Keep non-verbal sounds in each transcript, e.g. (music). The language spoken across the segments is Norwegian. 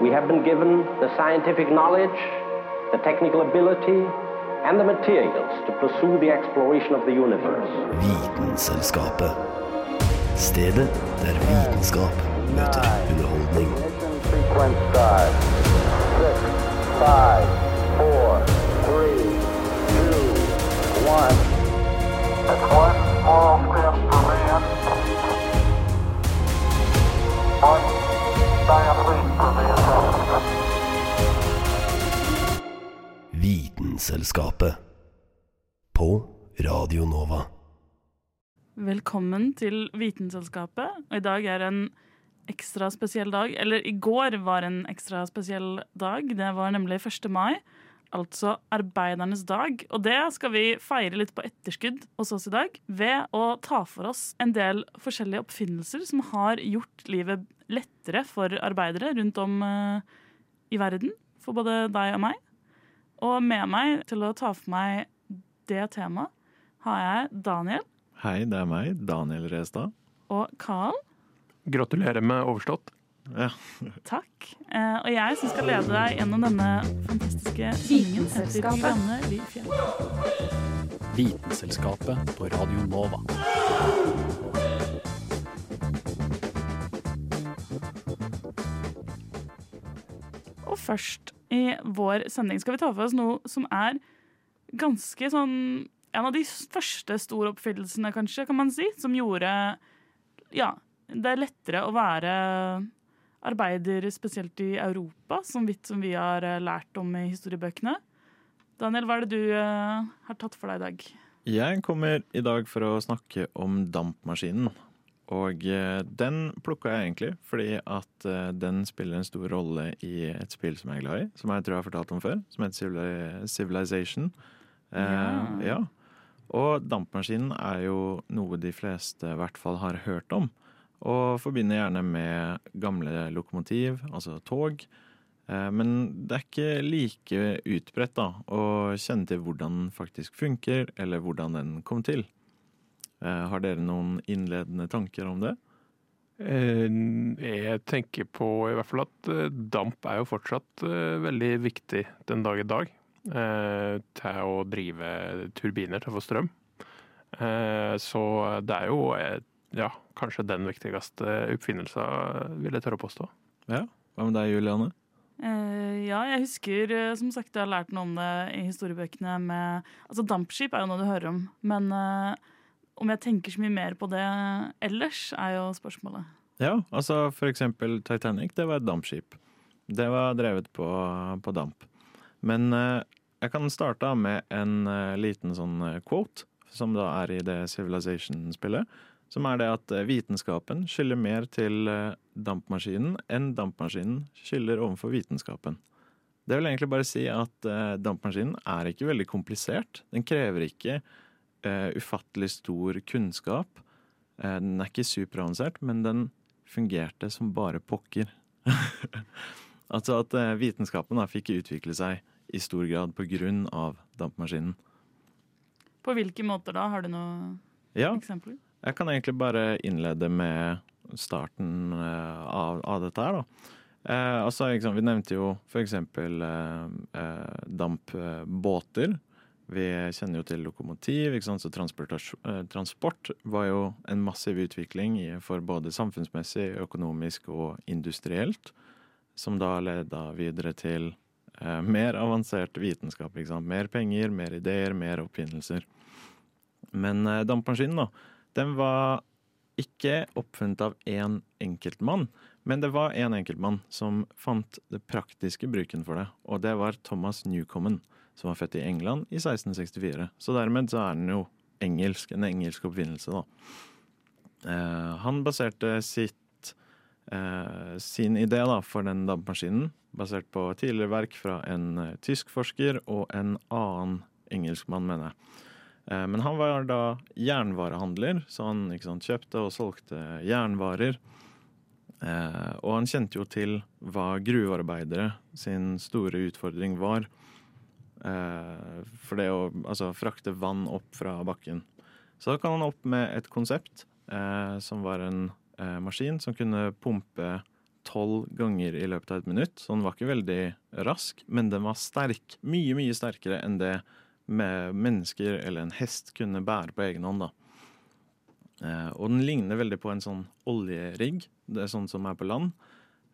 We have been given the scientific knowledge, the technical ability, and the materials to pursue the exploration of the universe. Vitenselskapet. Stedet der vitenskap møter underholdning. Ignition sequence. Six, five, four, three, two, one. It's one Vitenselskapet. På Radio Nova. Velkommen til Vitenselskapet. Og I dag er en ekstra spesiell dag. Eller i går var en ekstra spesiell dag. Det var nemlig 1. mai, altså arbeidernes dag. Og det skal vi feire litt på etterskudd hos oss i dag ved å ta for oss en del forskjellige oppfinnelser som har gjort livet lettere for arbeidere rundt om eh, i verden. For både deg og meg. Og med meg til å ta for meg det temaet har jeg Daniel Hei, det er meg, Daniel Restad. og Carl. Gratulerer med overstått. Ja. Takk. Eh, og jeg som skal lede deg gjennom denne fantastiske sendingen, heter Janne Ly Vitenselskapet på Radio Nova. Og først i vår sending skal vi ta for oss noe som er ganske sånn En av de første store oppfyllelsene, kanskje, kan man si, som gjorde Ja, det er lettere å være arbeider, spesielt i Europa, som vidt som vi har eh, lært om i historiebøkene. Daniel, hva er det du eh, har tatt for deg i dag? Jeg kommer i dag for å snakke om dampmaskinen. Og eh, den plukka jeg egentlig fordi at eh, den spiller en stor rolle i et spill som jeg er glad i, som jeg tror jeg har fortalt om før, som heter Civilization. Eh, Ja. ja. Og dampmaskinen er jo noe de fleste i hvert fall har hørt om. Og forbinder gjerne med gamle lokomotiv, altså tog. Eh, Men det er ikke like utbredt da, å kjenne til hvordan den faktisk funker, eller hvordan den kom til. Eh, Har dere noen innledende tanker om det? Eh, Jeg tenker på i hvert fall at eh, damp er jo fortsatt veldig viktig den dag i dag. eh, Til å drive turbiner til å få strøm. Eh, Så det er jo ja, kanskje den viktigste oppfinnelsen, vil jeg tørre å påstå. Ja. Hva med deg, Juliane? Eh, ja, jeg husker som sagt jeg har lært noe om det i historiebøkene med Altså dampskip er jo noe du hører om, men eh, om jeg tenker så mye mer på det ellers, er jo spørsmålet. Ja, altså for eksempel Titanic, det var et dampskip. Det var drevet på, på damp. Men eh, jeg kan starte med en eh, liten sånn eh, quote, som da er i det Civilization-spillet. Som er det at vitenskapen skylder mer til dampmaskinen enn dampmaskinen skylder overfor vitenskapen. Det vil egentlig bare si at dampmaskinen er ikke veldig komplisert. Den krever ikke eh, ufattelig stor kunnskap. Uh, den er ikke superavansert, men den fungerte som bare pokker. (laughs) altså at uh, vitenskapen da fikk utvikle seg i stor grad på grunn av dampmaskinen. På hvilke måter da? Har du noen Ja, eksempler? jeg kan egentlig bare innlede med starten av, av dette her, da. Eh, altså, liksom, vi nevnte jo eksempel eh, eh, dampbåter. Vi kjenner jo til lokomotiv, så eh, transport var jo en massiv utvikling for både samfunnsmessig, økonomisk og industrielt. Som da leda videre til eh, mer avansert vitenskap. Mer penger, mer ideer, mer oppfinnelser. Men eh, dampmaskinen, da, den var ikke oppfunnet av én enkeltmann, men det var én enkeltmann som fant det praktiske bruken for det, og det var Thomas Newcomen, som var født i England i 1664. Så dermed så er den jo engelsk, en engelsk oppfinnelse, da. Eh, han baserte sitt eh, sin idé da, for den dampmaskinen, basert på tidligere verk fra en eh, tysk forsker og en annen engelskmann, mener jeg. Eh, Men han var da jernvarehandler, så han sant, kjøpte og solgte jernvarer. Eh, og han kjente jo til hva gruvearbeidere sin store utfordring var. Eh, for det å altså, frakte vann opp fra bakken. Så da kan han opp med et konsept eh, som var en eh, maskin som kunne pumpe tolv ganger i løpet av et minutt, så den var ikke veldig rask, men den var sterk. Mye, mye sterkere enn det med mennesker eller en hest kunne bære på egen hånd. da. Eh, og den ligner veldig på en sånn oljerigg, det er sånn som er på land.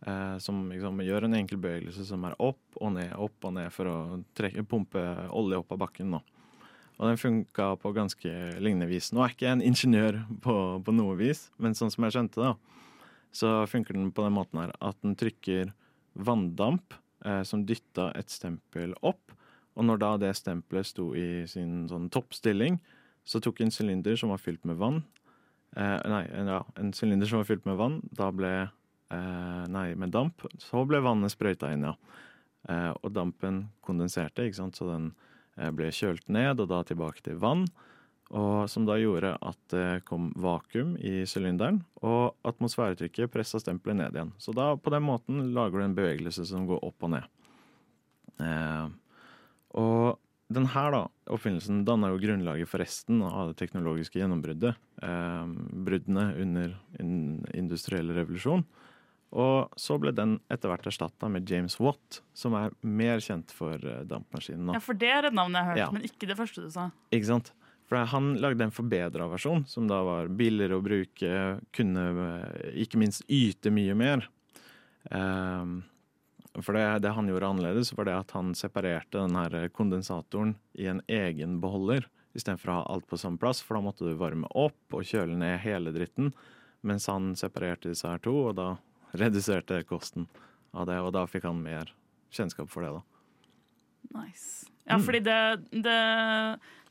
Eh, som liksom gjør en enkel bevegelse som er opp og ned, opp og ned for å trekke, pumpe olje opp av bakken. Da. Og den funka på ganske lignende vis. Nå er ikke jeg en ingeniør på, på noe vis, men sånn som jeg skjønte, da, så funker den på den måten her at den trykker vanndamp eh, som dytta et stempel opp. Og når da det stempelet sto i sin sånn toppstilling, så tok en sylinder som var fylt med vann, Eh, nei, ja, en sylinder som var fylt med vann. Da ble Nei, med damp. Så ble vannet sprøyta inn, ja. Eh, og dampen kondenserte, ikke sant, så den eh, ble kjølt ned, og da tilbake til vann. Og som da gjorde at det kom vakuum i sylinderen, og atmosfæretrykket pressa stempelet ned igjen. Så da på den måten lager du en bevegelse som går opp og ned. Eh, og den her da, oppfinnelsen danna jo grunnlaget for resten av det teknologiske gjennombruddet. Eh, bruddene under den industrielle revolusjon. Og så ble den etter hvert erstatta med James Watt, som er mer kjent for eh, dampmaskinen. Ja, for det er et navn jeg har hørt, Ja. men ikke det første du sa. Ikke sant? For han lagde en forbedra versjon, som da var billigere å bruke, kunne eh, ikke minst yte mye mer. Um, for det, det han gjorde annerledes, var det at han separerte den her kondensatoren i en egen beholder, istedenfor å ha alt på samme plass, for da måtte du varme opp og kjøle ned hele dritten. Mens han separerte disse her to, og da (laughs) reduserte kosten av det, og da fikk han mer kjennskap for det, da. Nice. Ja, Mm. fordi det, det,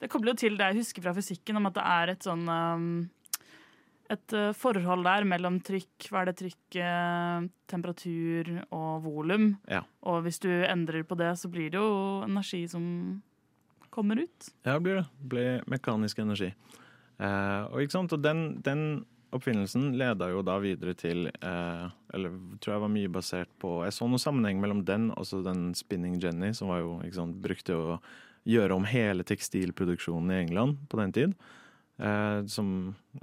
det kobler jo til det jeg husker fra fysikken, om at det er et sånn um, et uh, forhold der mellom trykk, hva er det trykk, uh, temperatur og volum. Ja. Og hvis du endrer på det, så blir det jo energi som kommer ut. Ja, det blir det. Det blir mekanisk energi. Eh, og og den, den oppfinnelsen leda jo da videre til eh, Eller tror jeg var mye basert på Jeg så noen sammenheng mellom den og så den Spinning Jenny, som var jo ikke sant, brukte å gjøre om hele tekstilproduksjonen i England på den tid. Eh, som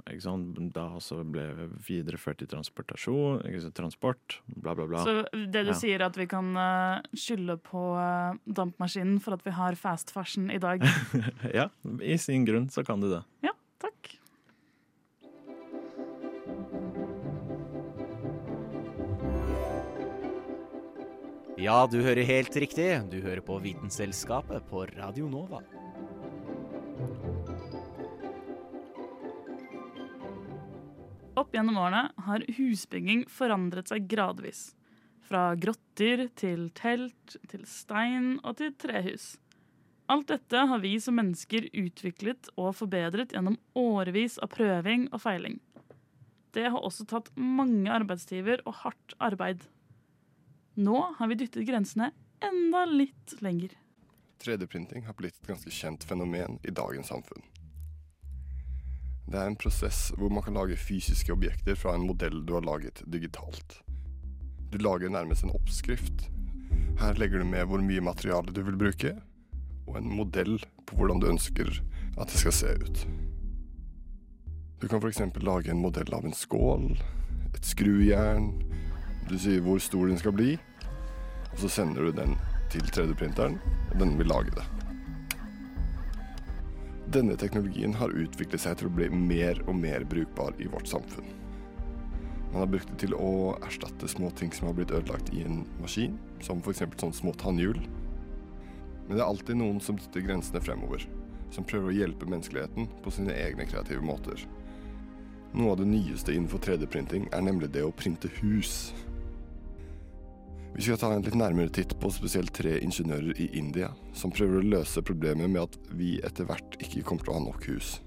ikke sant, da også ble videreført i transportasjon, sant, transport, bla, bla, bla. Så det du Ja. sier, at vi kan uh, skylde på uh, dampmaskinen for at vi har fast fashion i dag. (laughs) ja, i sin grunn så kan du det. Ja, takk. Ja, du hører helt riktig. Du hører på Vitenselskapet på Radio Nova. Opp gjennom årene har husbygging forandret seg gradvis. Fra grotter til telt, til stein og til trehus. Alt dette har vi som mennesker utviklet og forbedret gjennom årevis av prøving og feiling. Det har også tatt mange arbeidstiver og hardt arbeid. Nå har vi dyttet grensene enda litt lenger. 3D-printing har blitt et ganske kjent fenomen i dagens samfunn. Det er en prosess hvor man kan lage fysiske objekter fra en modell du har laget digitalt. Du lager nærmest en oppskrift. Her legger du med hvor mye materiale du vil bruke, og en modell på hvordan du ønsker at det skal se ut. Du kan f.eks. lage en modell av en skål, et skrujern, du sier hvor stor den skal bli, og så sender du den til 3D-printeren, og den vil lage det. Denne teknologien har utviklet seg til å bli mer og mer brukbar i vårt samfunn. Man har brukt det til å erstatte små ting som har blitt ødelagt i en maskin, som f.eks. sånn små tannhjul. Men det er alltid noen som dytter grensene fremover, som prøver å hjelpe menneskeligheten på sine egne kreative måter. Noe av det nyeste innenfor 3D-printing er nemlig det å printe hus. Vi skal ta en litt nærmere titt på spesielt tre ingeniører i India som prøver å løse problemet med at vi etter hvert ikke kommer til å ha nok hus.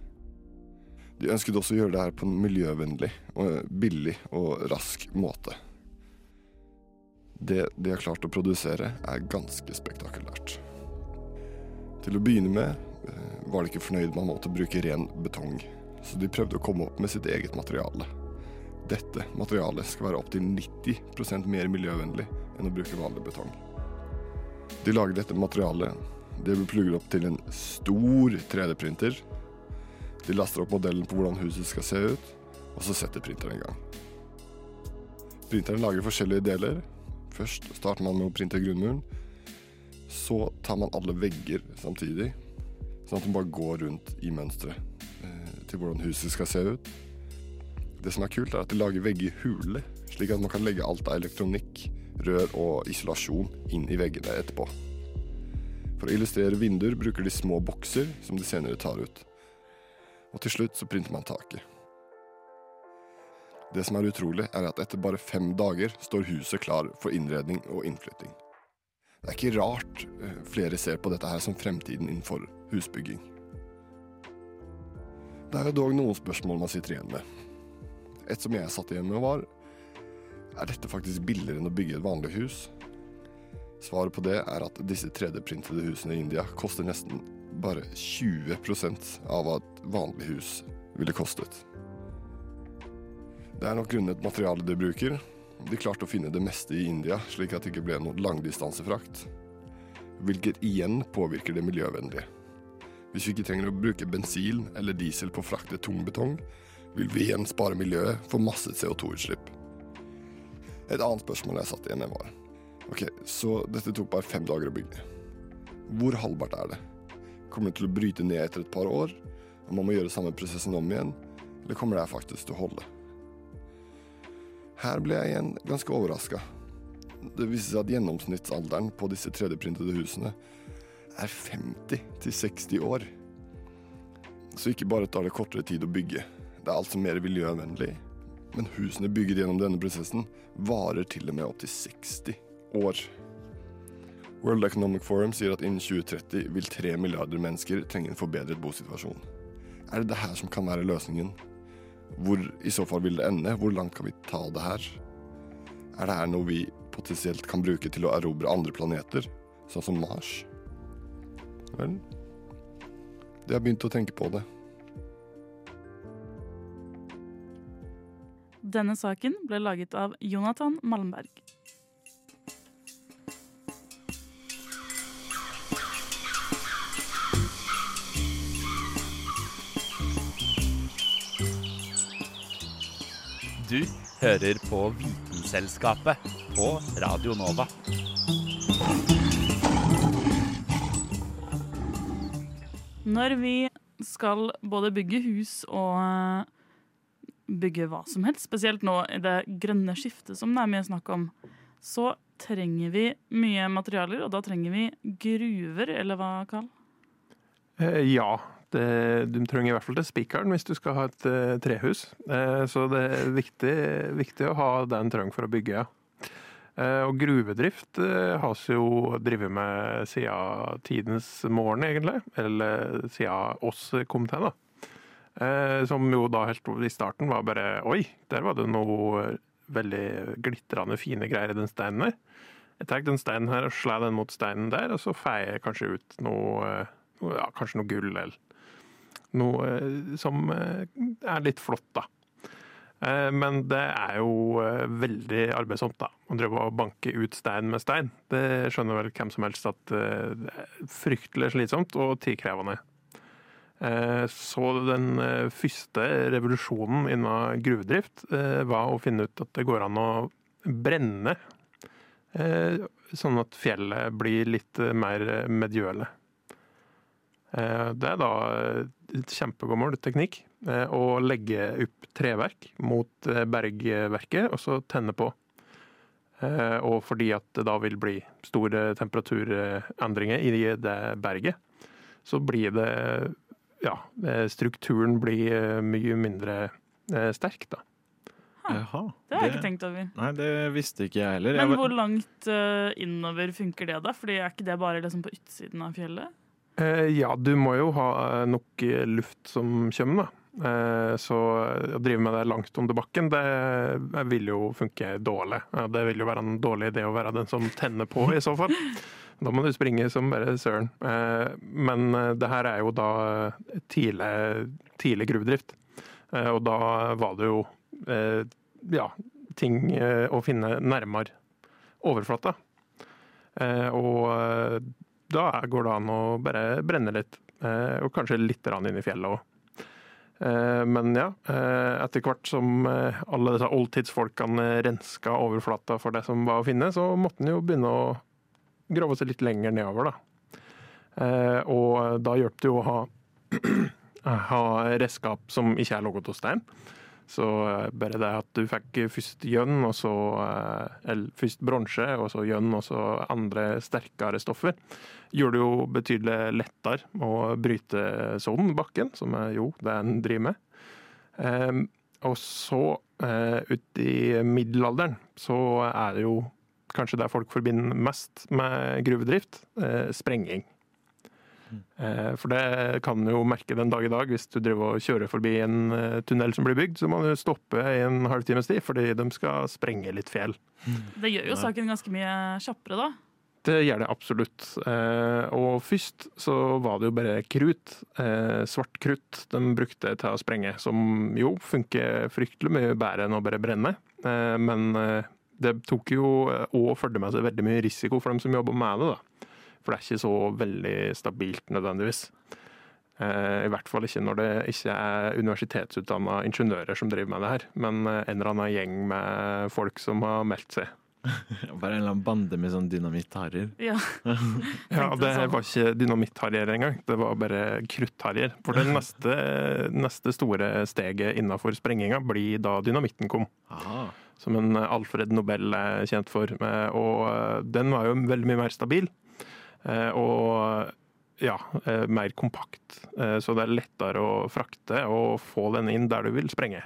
De ønsket også å gjøre det her på en miljøvennlig, og billig og rask måte. Det de har klart å produsere, er ganske spektakulært. Til å begynne med eh, var de ikke fornøyd med å måtte bruke ren betong, så de prøvde å komme opp med sitt eget materiale. Dette materialet skal være opptil 90% mer miljøvennlig enn å bruke vanlig betong. De lager dette materialet. Det blir plugget opp til en stor 3D-printer. De laster opp modellen på hvordan huset skal se ut, og så setter printeren i gang. Printeren lager forskjellige deler. Først starter man med å printe grunnmuren. Så tar man alle vegger samtidig, sånn at den bare går rundt i mønsteret eh, til hvordan huset skal se ut. Det som er kult, er at de lager vegger hule, slik at man kan legge alt av elektronikk, rør og isolasjon inn i veggene etterpå. For å illustrere vinduer bruker de små bokser som de senere tar ut. Og til slutt så printer man taket. Det som er utrolig, er at etter bare fem dager står huset klar for innredning og innflytting. Det er ikke rart eh, flere ser på dette her som fremtiden innenfor husbygging. Det er jo dog noen spørsmål man sitter igjen med. Et som jeg satt igjen med, var er dette faktisk billigere enn å bygge et vanlig hus? Svaret på det er at disse 3D-printede husene i India koster nesten bare 20% av hva et vanlig hus ville kostet. Det er nok grunnet materialet de bruker. De klarte å finne det meste i India, slik at det ikke ble noen langdistansefrakt. Hvilket igjen påvirker det miljøvennlige. Hvis vi ikke trenger å bruke bensin eller diesel på å frakte tung betong, vil vi igjen spare miljøet for masse CO2-utslipp. Et annet spørsmål jeg satt igjen med, var Ok, så dette tok bare fem dager å bygge. Hvor halvbart er det? Kommer det til å bryte ned etter et par år, og man må gjøre samme prosessen om igjen, eller kommer det faktisk til å holde? Her ble jeg igjen ganske overraska. Det viser seg at gjennomsnittsalderen på disse 3D-printede husene er 50 til 60 år. Så ikke bare tar det kortere tid å bygge, det er altså mer miljøvennlig. Men husene bygget gjennom denne prosessen varer til og med opptil 60 år. World Economic Forum sier at innen 2030 vil tre milliarder mennesker trenge en forbedret bosituasjon. Er det det her som kan være løsningen? Hvor i så fall vil det ende? Hvor langt kan vi ta det her? Er det her noe vi potensielt kan bruke til å erobre andre planeter, sånn som Mars? Vel, de har begynt å tenke på det. Denne saken ble laget av Jonathan Malmberg. Du hører på Vitenselskapet på Radio Nova. Når vi skal både bygge hus og bygge hva som helst, spesielt nå i det grønne skiftet som det er mye snakk om, så trenger vi mye materialer, og da trenger vi gruver, eller hva, Karl? Eh, ja, det, du trenger i hvert fall til spikeren hvis du skal ha et uh, trehus. Eh, så det er viktig, viktig å ha den trenger for å bygge. Eh, og gruvedrift har vi jo drevet med siden tidens morgen, egentlig. Eller siden oss kom til, da. Eh, som jo da helt i starten var bare Oi, der var det noe veldig glitrende fine greier i den steinen der. Jeg tar den steinen her og slår den mot steinen der, og så feier jeg kanskje ut noe, ja, kanskje noe gull eller noe eh, som eh, er litt flott, da. Men det er jo veldig arbeidsomt, da. Å drive og banke ut stein med stein. Det skjønner vel hvem som helst at det er fryktelig slitsomt og tidkrevende. Eh, Så den eh, første revolusjonen innen gruvedrift eh, var å finne ut at det går an å brenne, sånn at fjellet blir litt mer medgjørlig. Det er da et kjempegammel teknikk å legge opp treverk mot bergverket, og så tenne på. Og fordi at det da vil bli store temperaturendringer i det berget, så blir det Ja, eh, strukturen blir eh, mye mindre eh, sterk, da. Jaha. Det har jeg ikke tenkt over. Nei, det visste ikke jeg heller. Men hvor langt innover funker det, da? Fordi Er ikke det bare liksom på utsiden av fjellet? Eh, Ja, du må jo ha nok luft som kommer, da. Eh, Så å drive med det langt under bakken, det vil jo funke dårlig. Det vil jo være en dårlig idé å være den som tenner på, i så fall. Da må du springe som bare søren. Eh, Men eh, det her er jo da eh, tidlig, tidlig gruvedrift. Og da var det jo ja, ting å finne nærmere overflata. Og da går det an å bare brenne litt, og kanskje litt inn i fjellet òg. Men ja, etter hvert som alle disse oldtidsfolkene renska overflata for det som var å finne, så måtte en jo begynne å grave seg litt lenger nedover, da. Eh, Og da hjalp det jo å ha, (clears throat) ha redskap som ikke er laget av stein. Så eh, bare det at du fikk først gjønn, og så eh, Eller først bronse, og så gjønn, og så andre sterkere stoffer, gjorde det jo betydelig lettere å bryte sånn bakken, som er jo det en driver med. Og så, eh, ut i middelalderen, så er det jo kanskje det folk forbinder mest med gruvedrift, eh, sprenging. Eh, For det kan du jo merke den dag i dag. Hvis du driver og kjører forbi en eh, tunnel som blir bygd, så må du stoppe i en halvtimes tid, fordi de skal sprenge litt fjell. Det gjør jo saken ganske mye kjappere, da. Det gjør det absolutt. Eh, Og først så var det jo bare krutt, eh, svart krutt, de brukte til å sprenge, som jo funker fryktelig mye bedre enn å bare brenne. Eh, Men eh, det tok jo og førte med seg veldig mye risiko for dem som jobber med det, da. For det er ikke så veldig stabilt nødvendigvis. Eh, I hvert fall ikke når det ikke er universitetsutdanna ingeniører som driver med det her, men eh, en eller annen gjeng med folk som har meldt seg. (laughs) Bare en eller annen bande med sånn dynamittharrier. Ja. (laughs) Ja, det sånn. var ikke dynamittharrier engang, det var bare kruttharrier. For det neste, neste store steget innenfor sprenginga blir da dynamitten kom. Aha. Som en Alfred Nobel er kjent for. Eh, Og eh, den var jo veldig mye mer stabil. eh, Og ja, eh, mer kompakt. Eh, Så det er lettere å frakte og få den inn der du vil sprenge.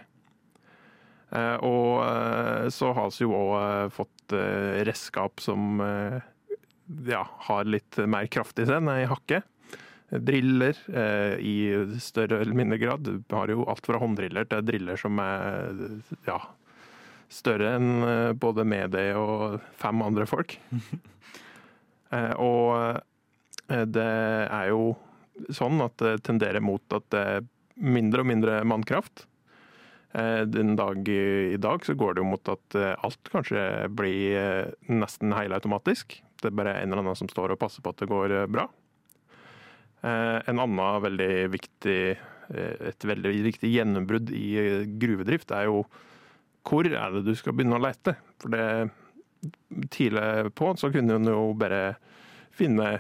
Eh, Og eh, så har vi jo òg fått eh, redskap som eh, ja, har litt mer kraft i seg enn ei hakke. Driller eh, i større eller mindre grad. Du har jo alt fra hånddriller til driller som er ja, større enn eh, både Medøy og fem andre folk. (laughs) Eh, og eh, det er jo sånn at det tenderer mot at det er mindre og mindre mannkraft. Den dag i dag så går det jo mot at alt kanskje blir nesten helautomatisk. Det er bare en eller annen som står og passer på at det går bra. En annen veldig viktig, et veldig viktig gjennombrudd i gruvedrift er jo hvor er det du skal begynne å lete? For det tidlig på så kunne hun jo bare finne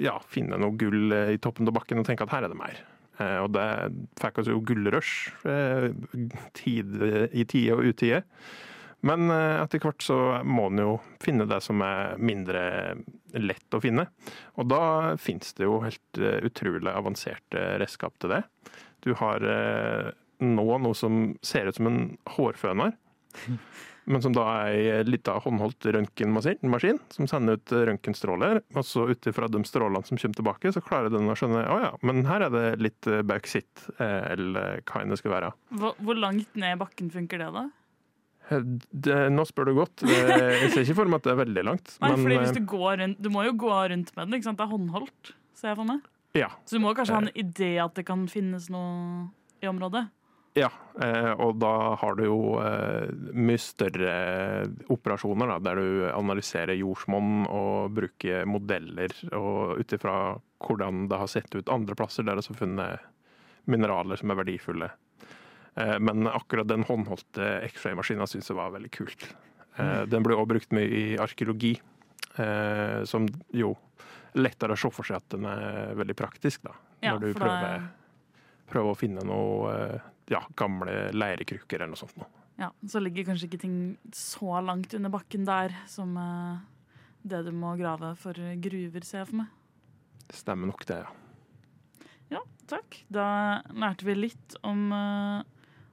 ja, finne noe gull eh, i toppen av bakken og tenke at her er det mer. Eh, Og det fikk oss jo gullrush eh, i tide og utide. Men etter hvert så må en jo finne det som er mindre lett å finne. Og da finnes det jo helt utrolig avanserte redskap til det. Du har nå noe som ser ut som en hårføner. (laughs) Men som da er ei lita håndholdt røntgenmaskin som sender ut røntgenstråler. Og så ut ifra de strålene som kommer tilbake, så klarer den å skjønne å ja, men her er det litt eh, bauksitt, eh, eller hva enn det skal være. Hvor, hvor langt ned i bakken funker det, da? Eh, Det, nå spør du godt. Jeg ser ikke for meg at det er veldig langt. Nei, men fordi hvis du går rundt Du må jo gå rundt med den, ikke sant? Det er håndholdt, ser jeg for meg. ja. Så du må kanskje ha en idé at det kan finnes noe i området? Ja, eh, og da har du jo eh, mye større operasjoner, da, der du analyserer jordsmonn og bruker modeller ut ifra hvordan det har sett ut andre plasser der det har funnet mineraler som er verdifulle. Eh, Men akkurat den håndholdte X-ray-maskina syns jeg var veldig kult. Eh, Den ble også brukt mye i arkeologi, som jo lettere å se for seg at den er veldig praktisk, da. Ja, Når du prøver, prøver å finne noe ja, gamle leirekrukker eller noe sånt. Ja, Så ligger kanskje ikke ting så langt under bakken der som uh, det du må grave for gruver, ser jeg for meg. Det stemmer nok det, ja. Ja, takk. Da lærte vi litt om uh,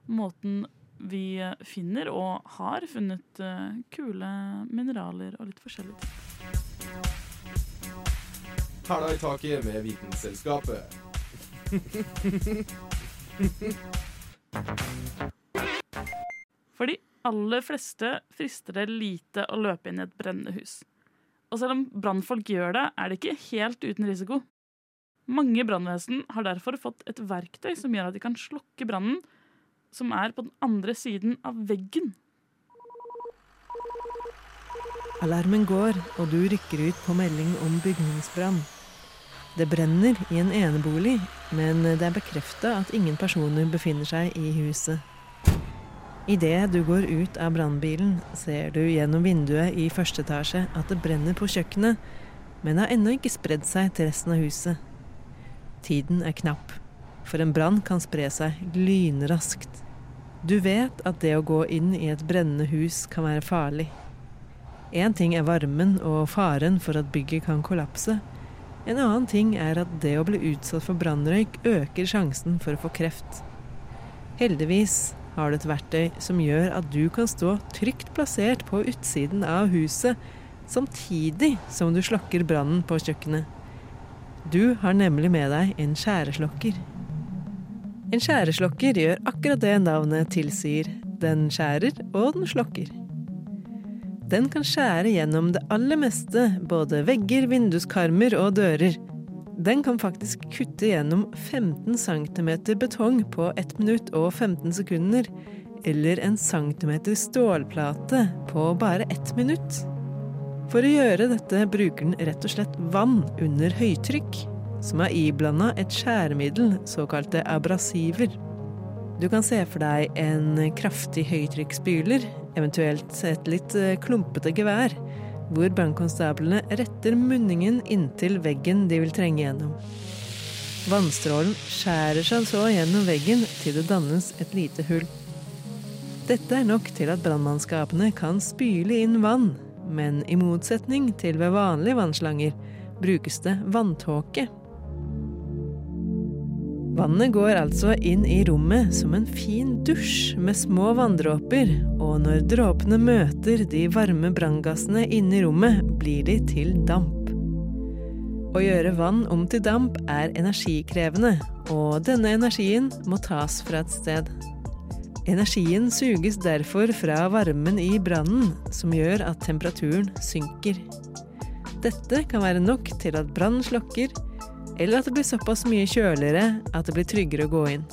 måten vi finner og har funnet uh, kule mineraler og litt forskjellig. Hæla i taket med Vitenselskapet. (laughs) For de aller fleste frister det lite å løpe inn i et brennende hus. Og selv om brannfolk gjør det, er det ikke helt uten risiko. Mange brannvesen har derfor fått et verktøy som gjør at de kan slukke brannen, som er på den andre siden av veggen. Alarmen går, og du rykker ut på melding om bygningsbrann. Det brenner i en enebolig, men det er bekrefta at ingen personer befinner seg i huset. Idet du går ut av brannbilen, ser du gjennom vinduet i første etasje at det brenner på kjøkkenet, men har ennå ikke spredd seg til resten av huset. Tiden er knapp, for en brann kan spre seg lynraskt. Du vet at det å gå inn i et brennende hus kan være farlig. Én ting er varmen og faren for at bygget kan kollapse. En annen ting er at det å bli utsatt for brannrøyk øker sjansen for å få kreft. Heldigvis har du et verktøy som gjør at du kan stå trygt plassert på utsiden av huset, samtidig som du slokker brannen på kjøkkenet. Du har nemlig med deg en skjæreslokker. En skjæreslokker gjør akkurat det navnet tilsier. Den skjærer, og den slokker. Den kan skjære gjennom det aller meste, både vegger, vinduskarmer og dører. Den kan faktisk kutte gjennom 15 cm betong på 1 minutt og 15 sekunder, eller en centimeter stålplate på bare 1 minutt. For å gjøre dette bruker den rett og slett vann under høytrykk, som er iblanda et skjæremiddel, såkalte abrasiver. Du kan se for deg en kraftig høytrykksspyler, eventuelt et litt eh, klumpete gevær, hvor brannkonstablene retter munningen inntil veggen de vil trenge gjennom. Vannstrålen skjærer seg så gjennom veggen til det dannes et lite hull. Dette er nok til at brannmannskapene kan spyle inn vann, men i motsetning til ved vanlige vannslanger brukes det vanntåke. Vannet går altså inn i rommet som en fin dusj med små vanndråper, og når dråpene møter de varme branngassene inne i rommet, blir de til damp. Å gjøre vann om til damp er energikrevende, og denne energien må tas fra et sted. Energien suges derfor fra varmen i brannen, som gjør at temperaturen synker. Dette kan være nok til at brannen slokker, eller at det blir såpass mye kjøligere at det blir tryggere å gå inn.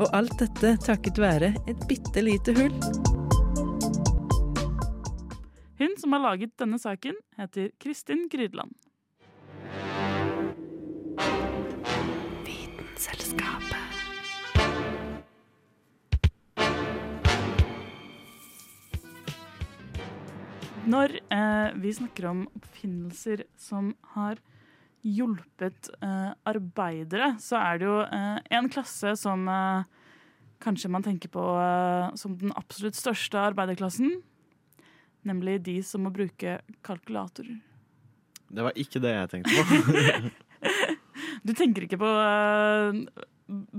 Og alt dette takket være et bitte lite hull. Hun som har laget denne saken, heter Kristin Grydland. Vitenselskapet. Når eh, vi snakker om oppfinnelser som har hjulpet eh, arbeidere, så er det jo eh, en klasse som eh, kanskje man tenker på som den absolutt største arbeiderklassen. Nemlig de som må bruke kalkulator. Det var ikke det jeg tenkte på. (laughs) Du tenker ikke på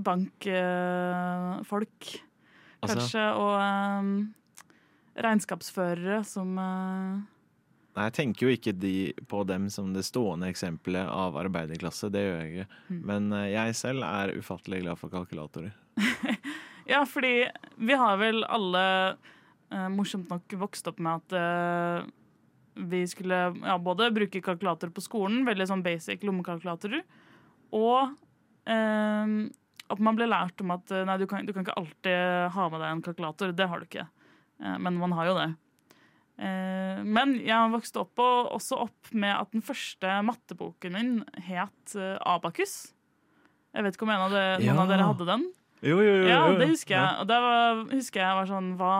bankfolk, Altså- kanskje, og eh, regnskapsførere som Nei, Jeg tenker jo ikke de, på dem som det stående eksempelet av arbeiderklasse. Det gjør jeg ikke. Mm. Men eh, jeg selv er ufattelig glad for kalkulatorer. (laughs) Ja, fordi vi har vel alle eh, morsomt nok vokst opp med at eh, vi skulle ja, både bruke kalkulator på skolen, veldig sånn basic lommekalkulatorer, og eh, at man ble lært om at eh, nei, du kan, du kan ikke alltid ha med deg en kalkulator. Det har du ikke. Eh, men man har jo det. Eh, men jeg vokste opp og, også opp med at den første matteboken min het eh, Abakus. Jeg vet ikke om en av dere, noen Ja. av dere hadde den? Jo, jo, jo. Ja, det husker jeg. Og det var, husker jeg var sånn Hva,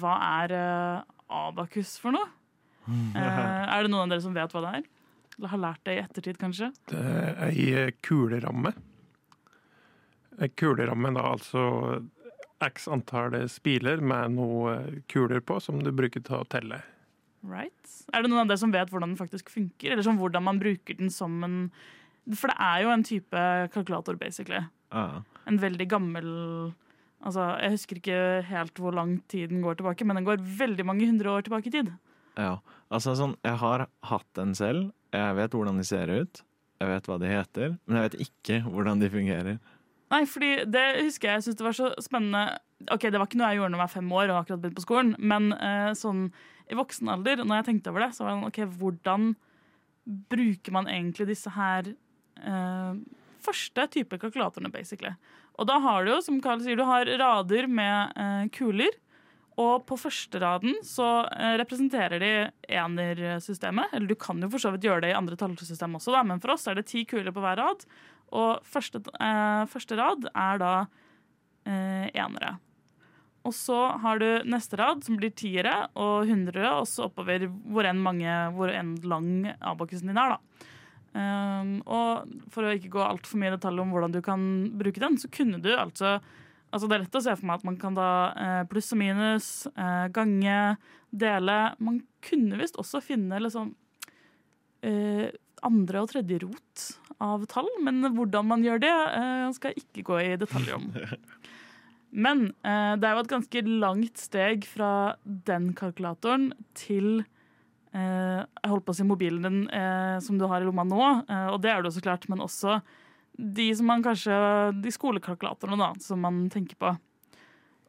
hva er eh, abakus for noe? Eh, er det noen av dere som vet hva det er? Eller har lært det i ettertid, kanskje? Det er ei kuleramme. Kuleramme da altså x antall spiler med noen kuler på som du bruker til å telle. Right. Er det noen av dere som vet hvordan den faktisk funker? Eller som hvordan man bruker den som en For det er jo en type kalkulator, basically. Ja. En veldig gammel Altså, Jeg husker ikke helt hvor lang tid den går tilbake, men den går veldig mange hundre år tilbake i tid. Ja, altså sånn, jeg har hatt den selv. Jeg vet hvordan de ser ut. Jeg vet hva de heter, men jeg vet ikke hvordan de fungerer. Nei, fordi det husker jeg, jeg syns det var så spennende Ok, Det var ikke noe jeg gjorde når jeg var fem år og akkurat begynt på skolen, men eh, sånn i voksen alder, når jeg tenkte over det, så var det sånn, ok, hvordan bruker man egentlig disse her eh, første type kalkulatorene, basically. Og da har du jo, som Karl sier, du har rader med eh, kuler, Og på første raden så eh, representerer de enersystemet. Eller du kan jo for så vidt gjøre det i andre tallsystem også, da, men for oss er det ti kuler på hver rad. Og første, eh, første rad er da eh, enere. Og så har du neste rad, som blir tiere og hundrere, og så oppover hvor enn, mange, hvor enn lang abakusen din er. da. Um, og for å ikke gå altfor mye i detalj om hvordan du kan bruke den, så kunne du altså Altså Det er lett å se for meg at man kan da eh, pluss og minus, eh, gange, dele. Man kunne visst også finne liksom eh, andre og tredje rot av tall, men hvordan man gjør det, eh, skal jeg ikke gå i detalj om. (laughs) Men eh, det er jo et ganske langt steg fra den kalkulatoren til eh, jeg holdt på å si mobilen din som du har i lomma nå, og det er det jo så klart, men også de som man kanskje, de skolekalkulatorene da, som man tenker på.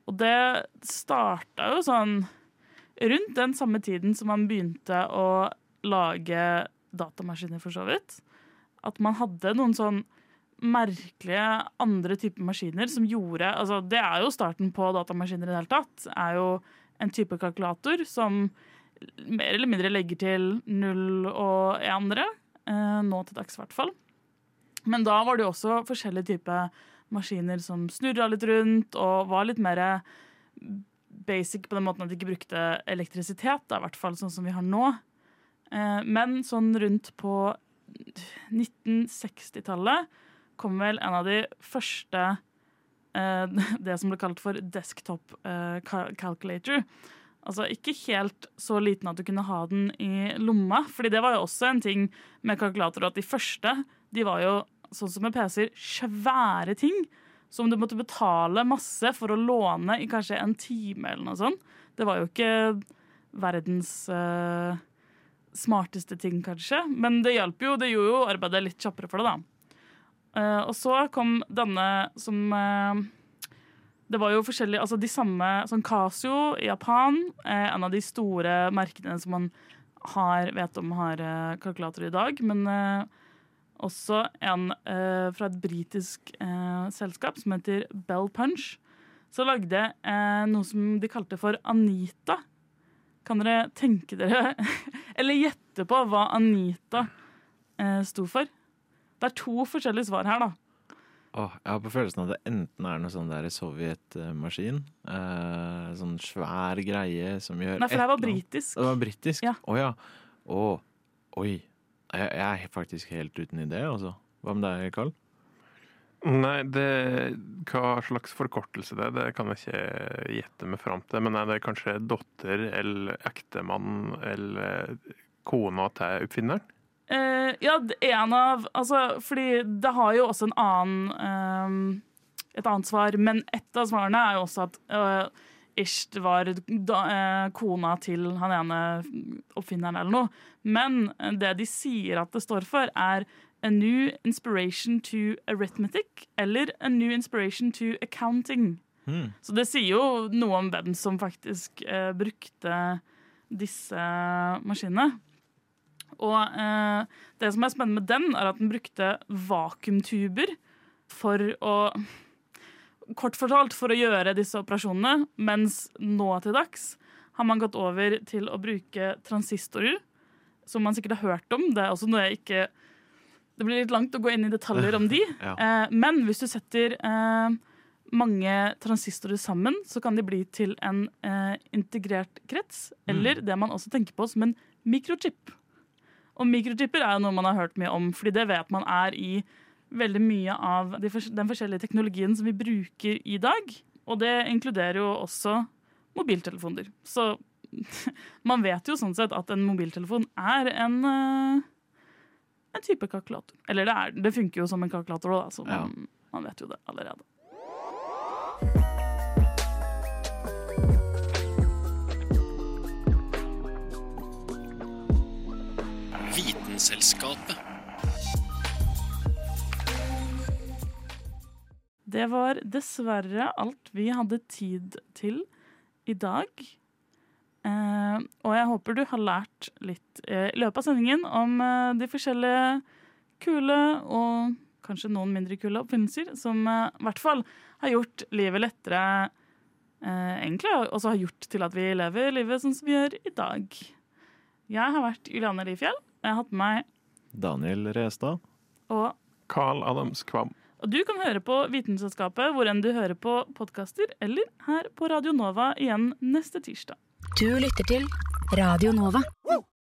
Og det starta jo sånn rundt den samme tiden som man begynte å lage datamaskiner, for så vidt. At man hadde noen sånn merkelige andre typer maskiner som gjorde altså Det er jo starten på datamaskiner i det hele tatt. er jo en type kalkulator som mer eller mindre legger til null og enere. Eh, nå til dags, i hvert fall. Men da var det jo også forskjellige typer maskiner som snurra litt rundt og var litt mer basic på den måten at de ikke brukte elektrisitet, i hvert fall sånn som vi har nå. Eh, men sånn rundt på 1960-tallet kom vel en av de første eh, (laughs) Det som ble kalt for desktop eh, calculator. Altså ikke helt så liten at du kunne ha den i lomma. fordi det var jo også en ting med kalkulatorer at de første de var jo sånn som med PC-er svære ting. Som du måtte betale masse for å låne i kanskje en time eller noe sånt. Det var jo ikke verdens uh, smarteste ting, kanskje. Men det hjalp jo. Det gjorde jo arbeidet litt kjappere for det, da. Uh, og så kom denne som uh, Det var jo forskjellige Altså de samme Sånn Casio i Japan, uh, en av de store merkene som man har, vet om har kalkulator i dag. Men også en fra et britisk selskap som heter Bell Punch. Så lagde noe som de kalte for Anita. Kan dere tenke dere (laughs) Eller gjette på hva Anita eh, sto for? Det er to forskjellige svar her, da. Åh, jeg har på følelsen at det enten er noe sånn der sovjetmaskin. Eh, sånn svær greie som gjør Nei, for det var britisk. Det var britisk? Ja. Å ja. Å, oi. Jeg, jeg er faktisk helt uten idé, altså. Hva med deg, Karl? Nei, det, hva slags forkortelse det er, det kan jeg ikke gjette meg fram til. Men er det kanskje datter eller ektemann eller kona til oppfinneren? Eh, ja, en av Altså, fordi det har jo også en annen eh, Et annet svar, men ett av svarene er jo også at eh, Isht var da, eh, kona til han ene oppfinneren eller noe. Men det de sier at det står for, er A new inspiration to arithmetic eller A new inspiration to accounting. Mm. Så det sier jo noe om hvem som faktisk eh, brukte disse maskinene. Og eh, det som er spennende med den, er at den brukte vakuumtuber for å Kort fortalt for å gjøre disse operasjonene, mens nå til dags har man gått over til å bruke transistorer, som man sikkert har hørt om. Det er også noe jeg ikke Det blir litt langt å gå inn i detaljer om de. (laughs) Ja. Eh, men hvis du setter eh, mange transistorer sammen, så kan de bli til en eh, integrert krets, eller det man også tenker på som en mikrochip. Og mikrochipper er jo noe man har hørt mye om, fordi det vet man er i veldig mye av de, den forskjellige teknologien som vi bruker i dag. Og det inkluderer jo også mobiltelefoner. Så (laughs) man vet jo sånn sett at en mobiltelefon er en, eh, en type kalkulator. Eller det, er, det funker jo som en kalkulator da, så man, man vet jo det allerede. Vitenselskapet. Det var dessverre alt vi hadde tid til i dag. Eh, og jeg håper du har lært litt eh, i løpet av sendingen om eh, de forskjellige kule og kanskje noen mindre kule oppfinnelser som i hvert fall har gjort livet lettere egentlig, og også har gjort til at vi lever livet sånn som vi gjør i dag. Jeg har vært Juliane Lifjell. Jeg har hatt med meg Daniel Restad. og Carl Adams Kvam. Og du kan høre på Vitenselskapet hvor enn du hører på podkaster, eller her på Radio Nova igjen neste tirsdag. Du lytter til Radio Nova.